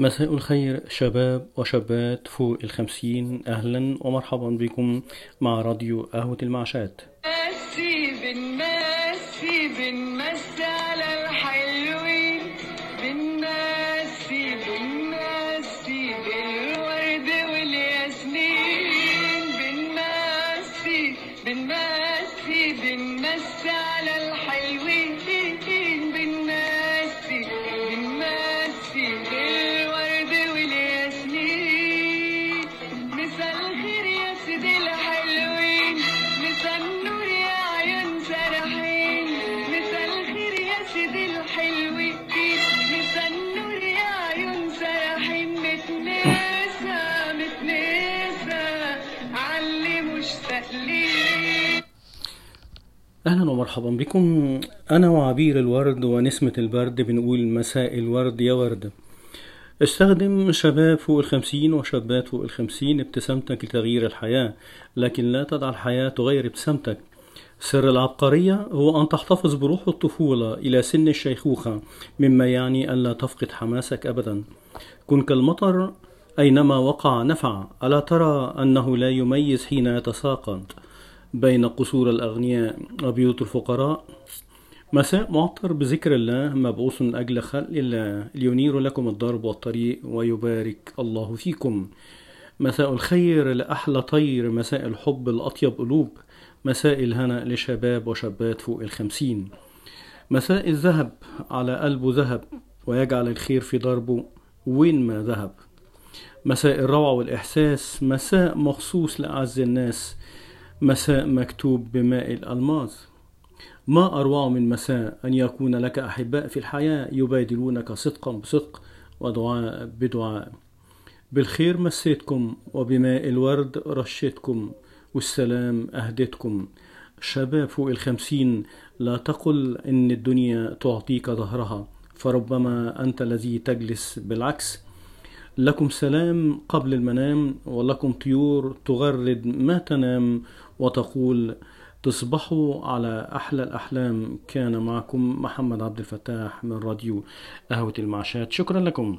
مساء الخير شباب وشابات فوق الخمسين أهلا ومرحبا بكم مع راديو قهوة المعشات ماشي بنمشي بنمشي على الحلوين. بالورد والياسمين. على أهلا ومرحبا بكم. أنا وعبير الورد ونسمة البرد بنقول مساء الورد يا ورد. استخدم شباب فوق الخمسين وشابات فوق الخمسين ابتسامتك لتغيير الحياة لكن لا تدع الحياة تغير ابتسامتك. سر العبقرية هو أن تحتفظ بروح الطفولة إلى سن الشيخوخة مما يعني ألا تفقد حماسك أبدا. كن كالمطر أينما وقع نفع ألا ترى أنه لا يميز حين يتساقط بين قصور الأغنياء وبيوت الفقراء؟ مساء معطر بذكر الله مبعوث أجل خلق الله لينير لكم الدرب والطريق ويبارك الله فيكم. مساء الخير لأحلى طير مساء الحب الأطيب قلوب مساء الهنا لشباب وشابات فوق الخمسين. مساء الذهب على قلبه ذهب ويجعل الخير في دربه وين ما ذهب. مساء الروعة والإحساس مساء مخصوص لأعز الناس مساء مكتوب بماء الألماس ما أروع من مساء أن يكون لك أحباء في الحياة يبادلونك صدقا بصدق ودعاء بدعاء. بالخير مسيتكم وبماء الورد رشيتكم والسلام أهدتكم. شباب فوق الخمسين لا تقل إن الدنيا تعطيك ظهرها فربما أنت الذي تجلس بالعكس. لكم سلام قبل المنام ولكم طيور تغرد ما تنام وتقول تصبحوا على أحلى الأحلام. كان معكم محمد عبد الفتاح من راديو قهوة المعشات شكرا لكم.